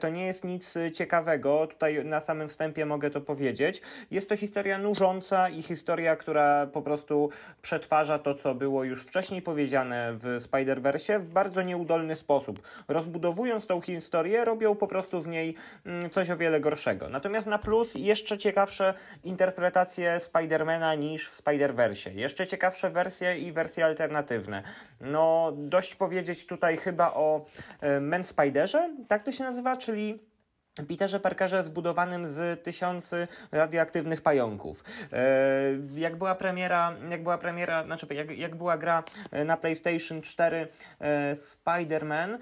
to nie jest nic ciekawego. Tutaj na samym wstępie mogę to powiedzieć. Jest to historia nużąca i historia, która po prostu przetwarza to, co było już wcześniej powiedziane w Spider-Verse w bardzo nieudolny sposób. Rozbudowując tą historię, robią po prostu z niej mm, coś o wiele gorszego. Natomiast na plus jeszcze ciekawsze interpretacje Spidermana niż w Spider-Verse. Jeszcze ciekawsze wersje i wersje alternatywne. No, dość powiedzieć tutaj chyba o e, Men Spiderze, tak to się nazywa, czyli Peterze Parkerze zbudowanym z tysiący radioaktywnych pająków. E, jak była premiera, jak była premiera, znaczy jak, jak była gra e, na PlayStation 4 e, Spider-Man,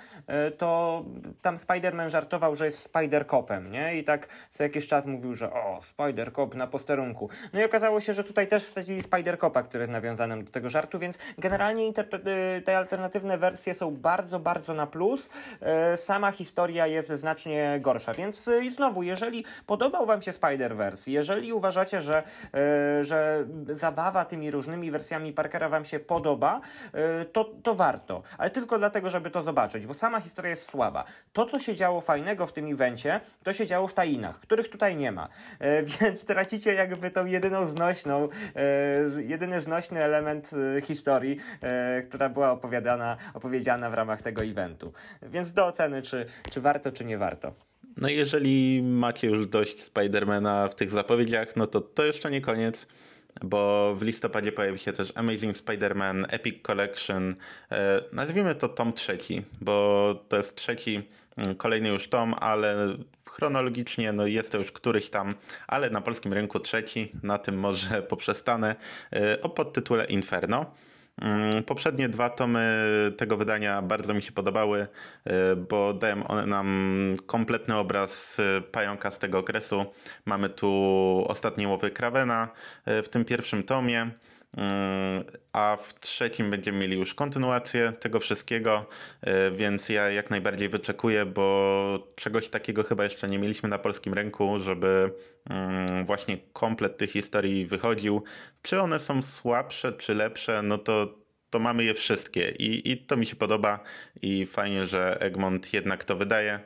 to tam Spider-Man żartował, że jest Spider-Copem, nie? I tak co jakiś czas mówił, że o, Spider-Cop na posterunku. No i okazało się, że tutaj też wsadzili Spider-Copa, który jest nawiązanym do tego żartu, więc generalnie te alternatywne wersje są bardzo, bardzo na plus. Sama historia jest znacznie gorsza, więc y, znowu, jeżeli podobał Wam się Spider-Verse, jeżeli uważacie, że, y, że zabawa tymi różnymi wersjami Parkera Wam się podoba, y, to, to warto. Ale tylko dlatego, żeby to zobaczyć, bo sama historia jest słaba. To, co się działo fajnego w tym evencie, to się działo w tajinach, których tutaj nie ma. [laughs] Więc tracicie jakby tą jedyną znośną, jedyny znośny element historii, która była opowiadana, opowiedziana w ramach tego eventu. Więc do oceny, czy, czy warto, czy nie warto. No i jeżeli macie już dość Spidermana w tych zapowiedziach, no to to jeszcze nie koniec, bo w listopadzie pojawi się też Amazing Spider-Man Epic Collection. E, nazwijmy to tom trzeci, bo to jest trzeci, mm, kolejny już tom, ale chronologicznie no jest to już któryś tam, ale na polskim rynku trzeci, na tym może [laughs] poprzestanę, e, o podtytule Inferno. Mm, Poprzednie dwa tomy tego wydania bardzo mi się podobały, e, bo dają one nam kompletny obraz e, pająka z tego okresu. Mamy tu ostatnie łowy Kravena e, w tym pierwszym tomie. Mm, A w trzecim będziemy mieli już kontynuację tego wszystkiego, e, więc ja jak najbardziej wyczekuję, bo czegoś takiego chyba jeszcze nie mieliśmy na polskim rynku, żeby mm, właśnie komplet tych historii wychodził. Czy one są słabsze, czy lepsze, no to, to mamy je wszystkie i, i to mi się podoba i fajnie, że Egmont jednak to wydaje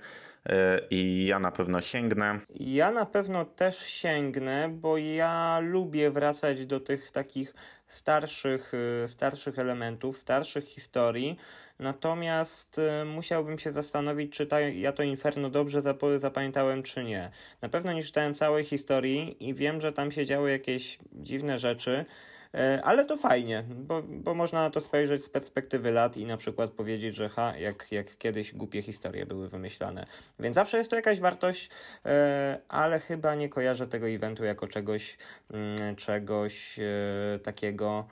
e, i ja na pewno sięgnę. Ja na pewno też sięgnę, bo ja lubię wracać do tych takich starszych, y, starszych elementów, starszych historii. Natomiast y, musiałbym się zastanowić, czy ta, ja to Inferno dobrze zapamiętałem, czy nie. Na pewno nie czytałem całej historii i wiem, że tam się działy jakieś dziwne rzeczy. E, Ale to fajnie, bo, bo można na to spojrzeć z perspektywy lat i na przykład powiedzieć, że ha, jak, jak kiedyś głupie historie były wymyślane. Więc zawsze jest to jakaś wartość, e, ale chyba nie kojarzę tego eventu jako czegoś, mm, czegoś e, takiego,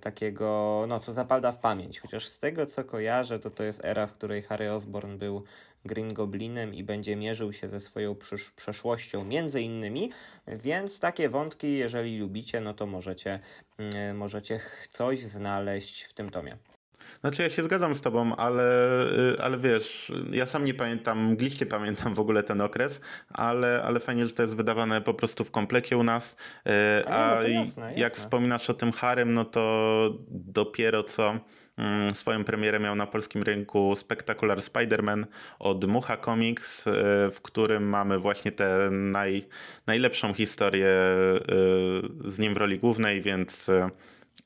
takiego, no co zapada w pamięć. Chociaż z tego co kojarzę, to to jest era, w której Harry Osborn był Green Goblinem i będzie mierzył się ze swoją przysz- przeszłością między innymi, więc takie wątki, jeżeli lubicie, no to możecie, mm, możecie coś znaleźć w tym tomie. Znaczy ja się zgadzam z tobą, ale, y, ale wiesz, ja sam nie pamiętam, mgliście pamiętam w ogóle ten okres, ale, ale fajnie, że to jest wydawane po prostu w komplecie u nas. Y, A nie, no jasne, jak jasne. wspominasz o tym Harem, no to dopiero co swoją premierę miał na polskim rynku Spectacular Spider-Man od Mucha Comics, y, w którym mamy właśnie tę naj, najlepszą historię y, z nim w roli głównej, więc y,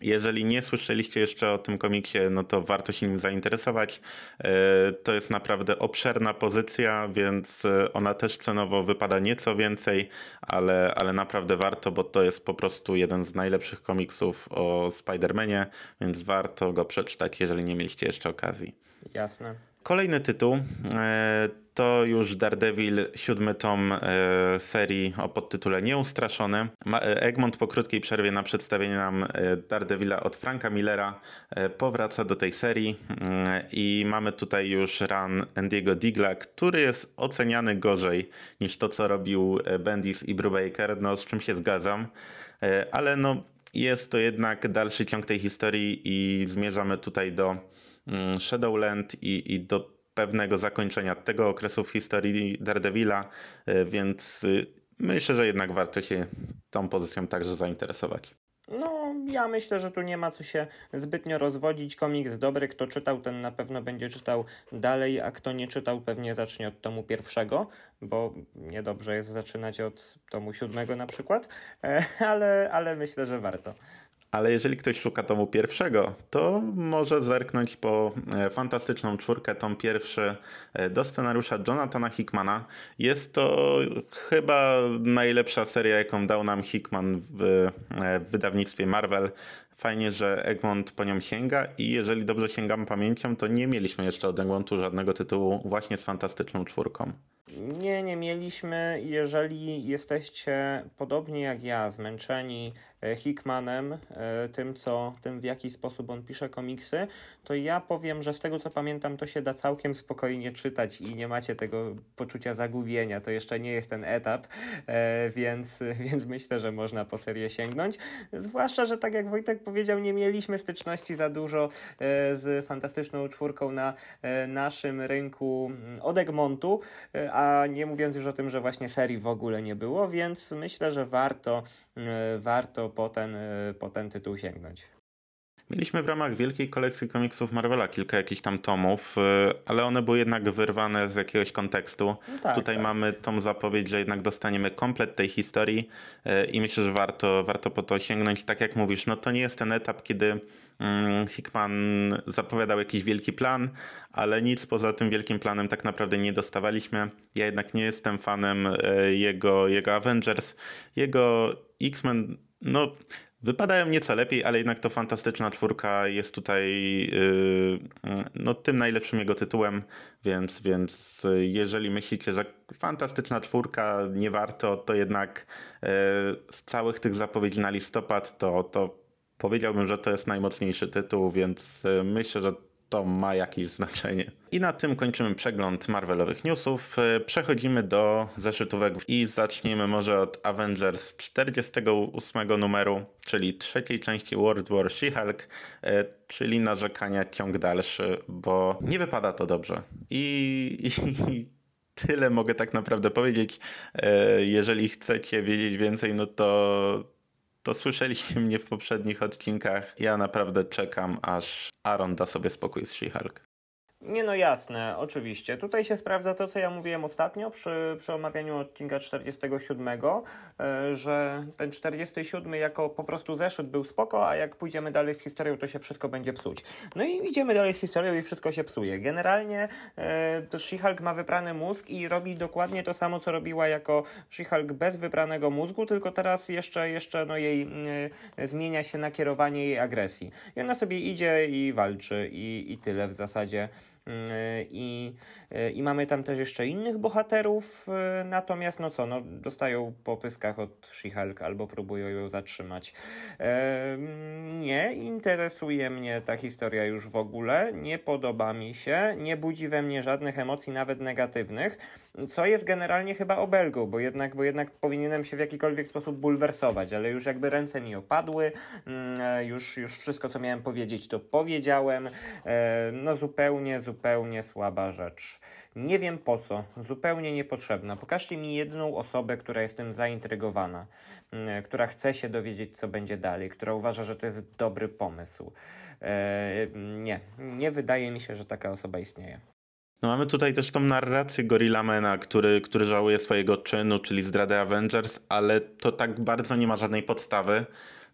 jeżeli nie słyszeliście jeszcze o tym komiksie, no to warto się nim zainteresować. E, To jest naprawdę obszerna pozycja, więc e, ona też cenowo wypada nieco więcej, ale, ale naprawdę warto, bo to jest po prostu jeden z najlepszych komiksów o Spider-Manie, więc warto go przeczytać, jeżeli nie mieliście jeszcze okazji. Jasne. Kolejny tytuł e, to już Daredevil, siódmy tom e, serii o podtytule Nieustraszony. E, Egmont po krótkiej przerwie na przedstawienie nam e, Daredevila od Franka Millera powraca do tej serii mm, i mamy tutaj już run Andiego Digla, który jest oceniany gorzej niż to, co robił Bendis i Brubaker, no z czym się zgadzam, ale no jest to jednak dalszy ciąg tej historii i zmierzamy tutaj do mm, Shadowland i, i do pewnego zakończenia tego okresu w historii Daredevila, e, więc y, myślę, że jednak warto się tą pozycją także zainteresować. No, ja myślę, że tu nie ma co się zbytnio rozwodzić. Komiks dobry, kto czytał, ten na pewno będzie czytał dalej, a kto nie czytał, pewnie zacznie od tomu pierwszego, bo niedobrze jest zaczynać od tomu siódmego na przykład, e, [laughs] ale, ale myślę, że warto. Ale jeżeli ktoś szuka tomu pierwszego, to może zerknąć po e, fantastyczną czwórkę, tom pierwszy e, do scenariusza Jonathana Hickmana. Jest to chyba najlepsza seria, jaką dał nam Hickman e, w wydawnictwie Marvel. Fajnie, że Egmont po nią sięga i jeżeli dobrze sięgam pamięcią, to nie mieliśmy jeszcze od Egmontu żadnego tytułu właśnie z fantastyczną czwórką. Nie, nie mieliśmy. Jeżeli jesteście podobnie jak ja, zmęczeni e, Hickmanem, e, tym, co, tym w jaki sposób on pisze komiksy, to ja powiem, że z tego co pamiętam, to się da całkiem spokojnie czytać i nie macie tego poczucia zagubienia. To jeszcze nie jest ten etap, e, więc, [laughs] więc myślę, że można po serię sięgnąć. Zwłaszcza, że tak jak Wojtek powiedział, nie mieliśmy styczności za dużo z fantastyczną czwórką na naszym rynku mm, od Egmontu, e, a nie mówiąc już o tym, że właśnie serii w ogóle nie było, więc myślę, że warto, e, warto po ten, e, po ten tytuł sięgnąć. Mieliśmy w ramach wielkiej kolekcji komiksów Marvela kilka jakichś tam tomów, y, ale one były jednak wyrwane z jakiegoś kontekstu. No tak, Tutaj tak. mamy tą zapowiedź, że jednak dostaniemy komplet tej historii y, i myślę, że warto, warto po to sięgnąć. Tak jak mówisz, no to nie jest ten etap, kiedy Hickman zapowiadał jakiś wielki plan, ale nic poza tym wielkim planem tak naprawdę nie dostawaliśmy. Ja jednak nie jestem fanem y, jego, jego Avengers. Jego X-Men, no Wypadają nieco lepiej, ale jednak to Fantastyczna Czwórka jest tutaj yy, no, tym najlepszym jego tytułem, więc, więc yy, jeżeli myślicie, że Fantastyczna Czwórka nie warto, to jednak z całych tych zapowiedzi na listopad, to, to powiedziałbym, że to jest najmocniejszy tytuł, więc e, myślę, że to ma jakieś znaczenie. I na tym kończymy przegląd Marvelowych newsów. E, Przechodzimy do zeszytówek i zaczniemy może od Avengers 48 numeru, czyli trzeciej części World War She-Hulk, e, czyli narzekania ciąg dalszy, bo nie wypada to dobrze. I, i tyle mogę tak naprawdę powiedzieć. Jeżeli chcecie wiedzieć więcej, no to to słyszeliście mnie w poprzednich odcinkach. Ja naprawdę czekam, aż Aaron da sobie spokój z She-Hulk. Nie no jasne, oczywiście. Tutaj się sprawdza to, co ja mówiłem ostatnio przy, przy omawianiu odcinka 47, e, że ten 47 jako po prostu zeszyt był spoko, a jak pójdziemy dalej z historią, to się wszystko będzie psuć. No i idziemy dalej z historią i wszystko się psuje. Generalnie e, to She-Hulk ma wyprany mózg i robi dokładnie to samo, co robiła jako She-Hulk bez wypranego mózgu, tylko teraz jeszcze, jeszcze no jej e, zmienia się nakierowanie jej agresji. I ona sobie idzie i walczy i, i tyle w zasadzie. I, I mamy tam też jeszcze innych bohaterów, natomiast no co, no dostają po pyskach od She-Hulk albo próbują ją zatrzymać. Nie interesuje mnie ta historia już w ogóle, nie podoba mi się, nie budzi we mnie żadnych emocji, nawet negatywnych, co jest generalnie chyba obelgą, bo jednak, bo jednak powinienem się w jakikolwiek sposób bulwersować, ale już jakby ręce mi opadły, już, już wszystko co miałem powiedzieć to powiedziałem, no zupełnie, zupełnie słaba rzecz. Nie wiem po co, zupełnie niepotrzebna. Pokażcie mi jedną osobę, która jest tym zaintrygowana, mm, która chce się dowiedzieć, co będzie dalej, która uważa, że to jest dobry pomysł. Eee, nie, nie wydaje mi się, że taka osoba istnieje. No mamy tutaj też tą narrację Gorillamana, który, który żałuje swojego czynu, czyli zdrady Avengers, ale to tak bardzo nie ma żadnej podstawy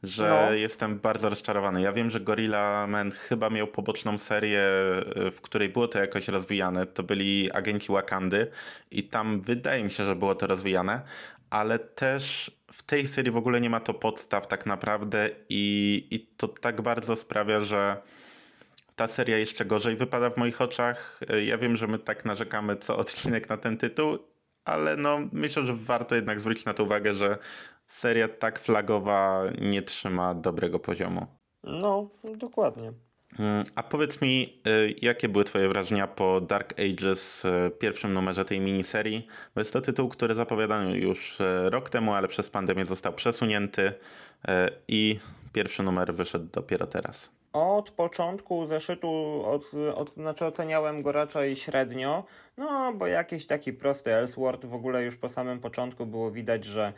że no. jestem bardzo rozczarowany. Ja wiem, że Gorilla Man chyba miał poboczną serię, y, w której było to jakoś rozwijane. To byli agenci Wakandy i tam wydaje mi się, że było to rozwijane, ale też w tej serii w ogóle nie ma to podstaw tak naprawdę i, i to tak bardzo sprawia, że ta seria jeszcze gorzej wypada w moich oczach. Y, ja wiem, że my tak narzekamy co odcinek na ten tytuł, ale no myślę, że warto jednak zwrócić na to uwagę, że seria tak flagowa nie trzyma dobrego poziomu. No, dokładnie. Mm, a powiedz mi, y, jakie były Twoje wrażenia po Dark Ages, y, pierwszym numerze tej miniserii? Bo jest to tytuł, który zapowiadano już y, rok temu, ale przez pandemię został przesunięty i pierwszy numer wyszedł dopiero teraz. Od początku zeszytu, od, od, znaczy oceniałem go raczej średnio, no bo jakiś taki prosty Ellsworth w ogóle już po samym początku było widać, że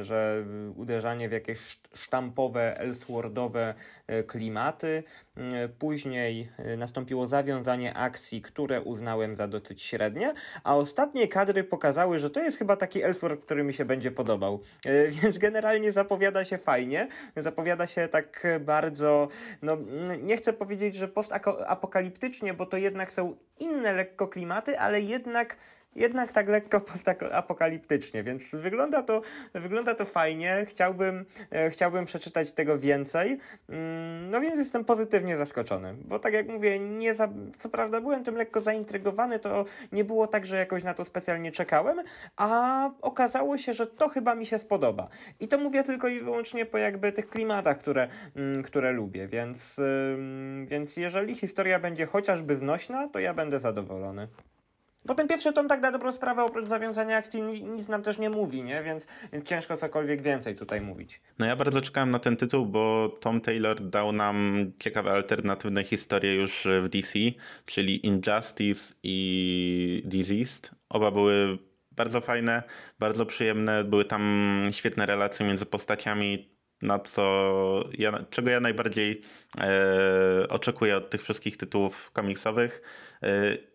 że uderzanie w jakieś sztampowe, Ellsworthowe e, klimaty. Mm, później e, nastąpiło zawiązanie akcji, które uznałem za dosyć średnie, a ostatnie kadry pokazały, że to jest chyba taki Ellsworth, który mi się będzie podobał. [laughs] Więc generalnie zapowiada się fajnie, zapowiada się tak bardzo, no nie chcę powiedzieć, że postapokaliptycznie, bo to jednak są inne lekko klimaty, ale jednak jednak tak lekko [laughs] postapokaliptycznie, więc wygląda to, wygląda to fajnie. Chciałbym, e, chciałbym przeczytać tego więcej. Mm, no więc jestem pozytywnie zaskoczony, bo tak jak mówię, nie za, co prawda byłem tym lekko zaintrygowany, to nie było tak, że jakoś na to specjalnie czekałem, a okazało się, że to chyba mi się spodoba. I to mówię tylko i wyłącznie po jakby tych klimatach, które, mm, które lubię, więc, więc jeżeli historia będzie chociażby znośna, to ja będę zadowolony. Bo ten pierwszy tom tak na dobrą sprawę oprócz zawiązania akcji nic nam też nie mówi, nie? Więc, więc ciężko cokolwiek więcej tutaj mówić. No ja bardzo czekałem na ten tytuł, bo Tom Taylor dał nam ciekawe alternatywne historie już w DC, czyli Injustice i Diseased. Oba były bardzo fajne, bardzo przyjemne, były tam świetne relacje między postaciami, na co ja, czego ja najbardziej e, oczekuję od tych wszystkich tytułów komiksowych.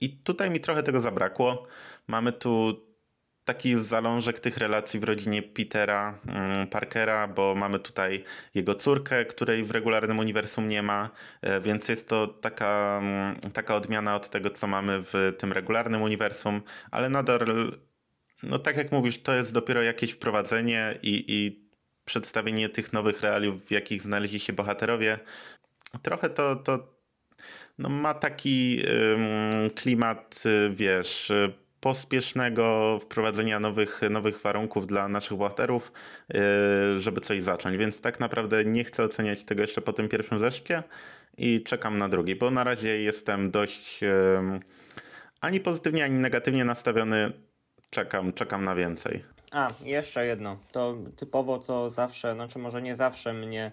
I tutaj mi trochę tego zabrakło. Mamy tu taki zalążek tych relacji w rodzinie Petera mm, Parkera, bo mamy tutaj jego córkę, której w regularnym uniwersum nie ma, e, więc jest to taka, mm, taka odmiana od tego, co mamy w tym regularnym uniwersum, ale nadal, no tak jak mówisz, to jest dopiero jakieś wprowadzenie i, i przedstawienie tych nowych realiów, w jakich znaleźli się bohaterowie. Trochę to, to no, ma taki klimat, y, wiesz, y, pospiesznego wprowadzenia nowych, nowych warunków dla naszych bohaterów, yy, żeby coś zacząć. Więc tak naprawdę nie chcę oceniać tego jeszcze po tym pierwszym zeszcie i czekam na drugi, bo na razie jestem dość ani pozytywnie, ani negatywnie nastawiony. Czekam, czekam na więcej. A, jeszcze jedno. To typowo to zawsze, znaczy może nie zawsze mnie,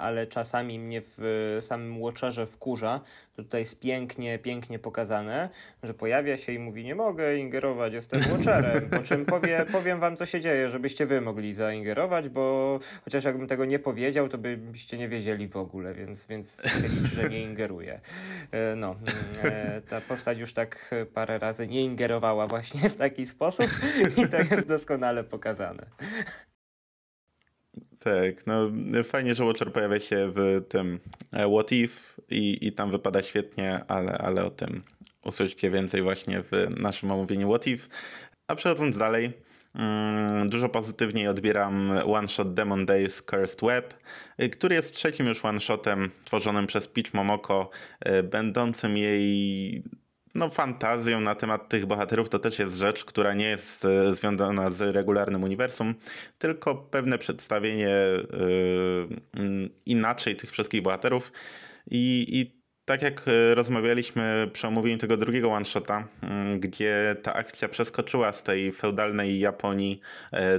ale czasami mnie w samym Watcherze wkurza. Tutaj jest pięknie, pięknie pokazane, że pojawia się i mówi, nie mogę ingerować, jestem Watcherem. Po czym powie, powiem wam, co się dzieje, żebyście wy mogli zaingerować, bo chociaż jakbym tego nie powiedział, to byście nie wiedzieli w ogóle, więc, więc się liczy, że nie ingeruje. E, no, e, ta postać już tak parę razy nie ingerowała właśnie w taki sposób i to jest doskonale pokazane. Tak, no fajnie, że Watcher pojawia się w tym e, What If i, i tam wypada świetnie, ale, ale o tym usłyszycie więcej właśnie w naszym omówieniu What If. A przechodząc dalej, mm, dużo pozytywniej odbieram One Shot Demon Days Cursed Web, y, który jest trzecim już one shotem tworzonym przez Peach Momoko, y, będącym jej no, fantazją na temat tych bohaterów to też jest rzecz, która nie jest e, związana z regularnym uniwersum, tylko pewne przedstawienie yy, inaczej tych wszystkich bohaterów. I, i tak jak e, rozmawialiśmy przy omówieniu tego drugiego one-shota, gdzie ta akcja przeskoczyła z tej feudalnej Japonii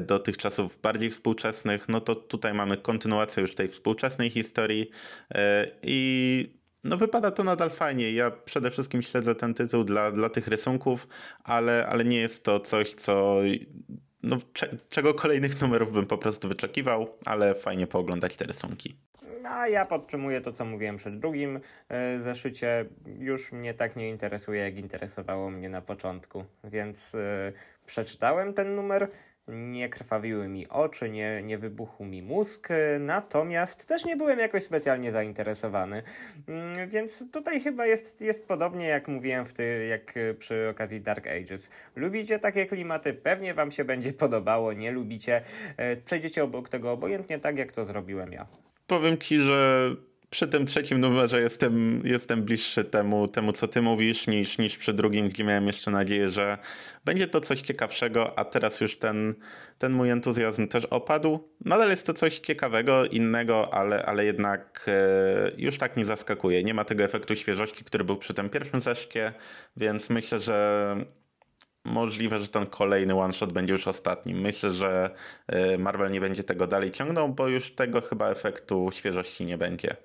do tych czasów bardziej współczesnych, no to tutaj mamy kontynuację już tej współczesnej historii i no wypada to nadal fajnie. Ja przede wszystkim śledzę ten tytuł dla, dla tych rysunków, ale, ale nie jest to coś, co no, czego kolejnych [laughs] numerów bym po prostu wyczekiwał, ale fajnie pooglądać te rysunki. A ja podtrzymuję to, co mówiłem przy drugim e, zeszycie. Już mnie tak nie interesuje, jak interesowało mnie na początku. Więc yy, przeczytałem ten numer nie krwawiły mi oczy, nie, nie wybuchł mi mózg, natomiast też nie byłem jakoś specjalnie zainteresowany. Mm, więc tutaj chyba jest, jest podobnie jak mówiłem w ty, jak przy okazji Dark Ages. Lubicie takie klimaty? Pewnie wam się będzie podobało, nie lubicie. E, przejdziecie obok tego obojętnie tak, jak to zrobiłem ja. Powiem ci, że przy tym trzecim numerze jestem, jestem bliższy temu, temu, co ty mówisz, niż, niż przy drugim, gdzie miałem jeszcze nadzieję, że będzie to coś ciekawszego, a teraz już ten, ten mój entuzjazm też opadł. Nadal jest to coś ciekawego, innego, ale, ale jednak e, już tak nie zaskakuje. Nie ma tego efektu świeżości, który był przy tym pierwszym zeszcie, więc myślę, że możliwe, że ten kolejny one shot będzie już ostatnim. Myślę, że e, Marvel nie będzie tego dalej ciągnął, bo już tego chyba efektu świeżości nie będzie.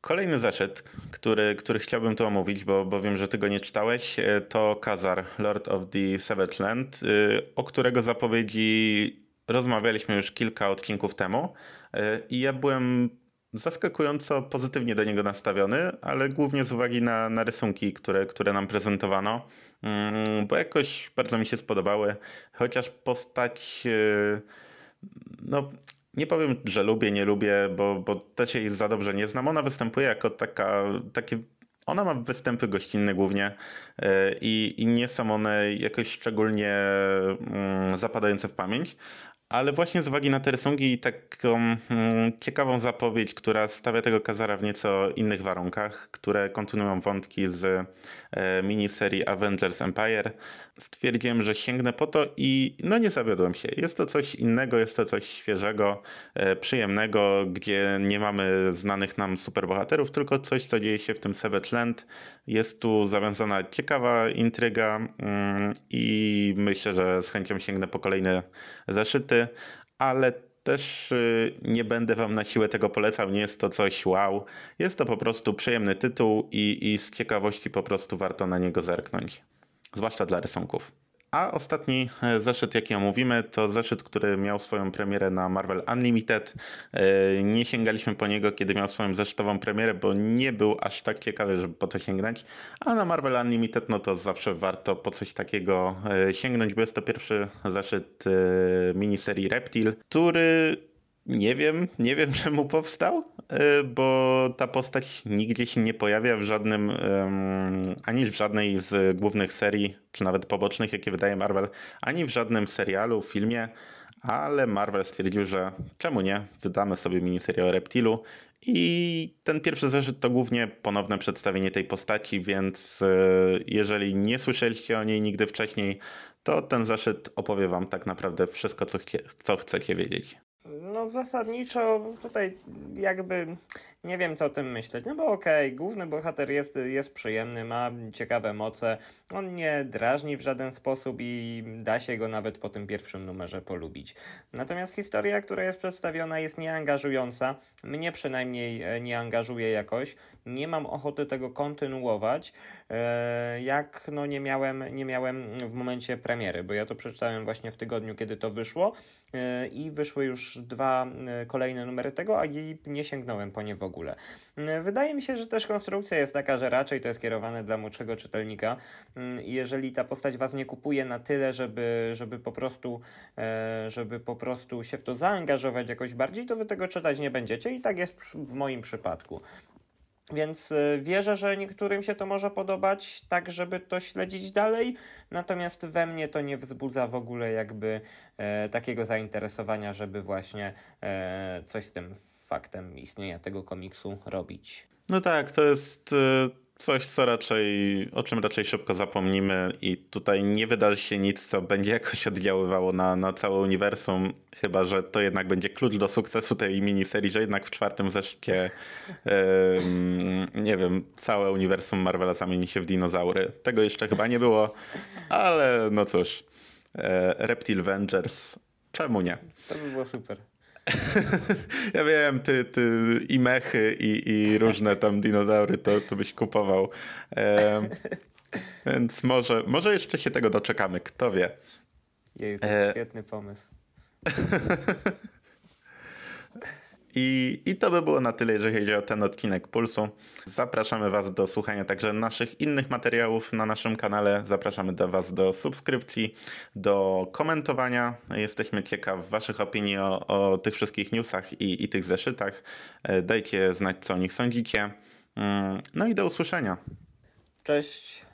Kolejny zeszyt, który, który chciałbym tu omówić, bo, bo wiem, że ty go nie czytałeś, e, to Kazar, Lord of the Savage Land, e, o którego zapowiedzi rozmawialiśmy już kilka odcinków temu e, i ja byłem zaskakująco pozytywnie do niego nastawiony, ale głównie z uwagi na, na rysunki, które, które nam prezentowano, mm, bo jakoś bardzo mi się spodobały, chociaż postać no, nie powiem, że lubię, nie lubię, bo, bo też jej za dobrze nie znam. Ona występuje jako taka, takie ona ma występy gościnne głównie e, i, i nie są one jakoś szczególnie mm, zapadające w pamięć, ale właśnie z uwagi na te rysunki i taką mm, ciekawą zapowiedź, która stawia tego Kazara w nieco innych warunkach, które kontynuują wątki z e, miniserii Avengers Empire, stwierdziłem, że sięgnę po to i no nie zawiodłem się. Jest to coś innego, jest to coś świeżego, e, przyjemnego, gdzie nie mamy znanych nam superbohaterów, tylko coś, co dzieje się w tym Savage. Jest tu zawiązana ciekawa intryga mm, i myślę, że z chęcią sięgnę po kolejne zeszyty, ale też y, nie będę wam na siłę tego polecał, nie jest to coś wow. Jest to po prostu przyjemny tytuł i, i z ciekawości po prostu warto na niego zerknąć zwłaszcza dla rysunków. A ostatni e, zeszyt, jaki omówimy, to zeszyt, który miał swoją premierę na Marvel Unlimited. E, nie sięgaliśmy po niego, kiedy miał swoją zeszytową premierę, bo nie był aż tak ciekawy, żeby po to sięgnąć. A na Marvel Unlimited, no to zawsze warto po coś takiego e, sięgnąć, bo jest to pierwszy zeszyt miniserii Reptil, który nie wiem, nie wiem [laughs] czemu powstał, e, bo ta postać nigdzie się nie pojawia w żadnym, ani w żadnej z głównych serii, czy nawet pobocznych, jakie wydaje Marvel, ani w żadnym serialu, filmie, ale Marvel stwierdził, że czemu nie, wydamy sobie miniserię o Reptilu i ten pierwszy zeszyt to głównie ponowne przedstawienie tej postaci, więc e, jeżeli nie słyszeliście o niej nigdy wcześniej, to ten zeszyt opowie wam tak naprawdę wszystko, co, chcie, co chcecie wiedzieć. No zasadniczo tutaj jakby nie wiem co o tym myśleć, no bo okej, główny bohater jest, jest przyjemny, ma ciekawe moce, on nie drażni w żaden sposób i da się go nawet po tym pierwszym numerze polubić. Natomiast historia, która jest przedstawiona jest nieangażująca, mnie przynajmniej e, nie angażuje jakoś, nie mam ochoty tego kontynuować, e, jak no nie miałem, nie miałem w momencie premiery, bo ja to przeczytałem właśnie w tygodniu, kiedy to wyszło e, i wyszły już dwa kolejne numery tego, a jej nie sięgnąłem po nie w ogóle. E, Wydaje mi się, że też konstrukcja jest taka, że raczej to jest kierowane dla młodszego czytelnika. Mm, jeżeli ta postać was nie kupuje na tyle, żeby, żeby po prostu e, żeby po prostu się w to zaangażować jakoś bardziej, to wy tego czytać nie będziecie. I tak jest w moim przypadku. Więc e, wierzę, że niektórym się to może podobać, tak żeby to śledzić dalej, natomiast we mnie to nie wzbudza w ogóle jakby e, takiego zainteresowania, żeby właśnie e, coś z tym faktem istnienia tego komiksu robić. No tak, to jest y, coś, co raczej, o czym raczej szybko zapomnimy i tutaj nie wydarzy się nic, co będzie jakoś oddziaływało na, na całe uniwersum, chyba, że to jednak będzie klucz do sukcesu tej miniserii, że jednak w czwartym zeszcie, nie wiem, całe uniwersum Marvela zamieni się w dinozaury. Tego jeszcze chyba nie było, ale no cóż, e, Reptile Vengers, czemu nie? To by było super. [laughs] Ja wiem, ty, ty i mechy, i, i różne tam dinozaury to, to byś kupował. Em, [laughs] więc może, może jeszcze się tego doczekamy, kto wie. Jej, to jest E, świetny pomysł. [laughs] I, I to by było na tyle, jeżeli chodzi o ten odcinek Pulsu. Zapraszamy Was do słuchania także naszych innych materiałów na naszym kanale. Zapraszamy do Was do subskrypcji, do komentowania. Jesteśmy ciekaw Waszych opinii o, o tych wszystkich newsach i, i tych zeszytach. E, Dajcie znać, co o nich sądzicie. Mm, No i do usłyszenia. Cześć.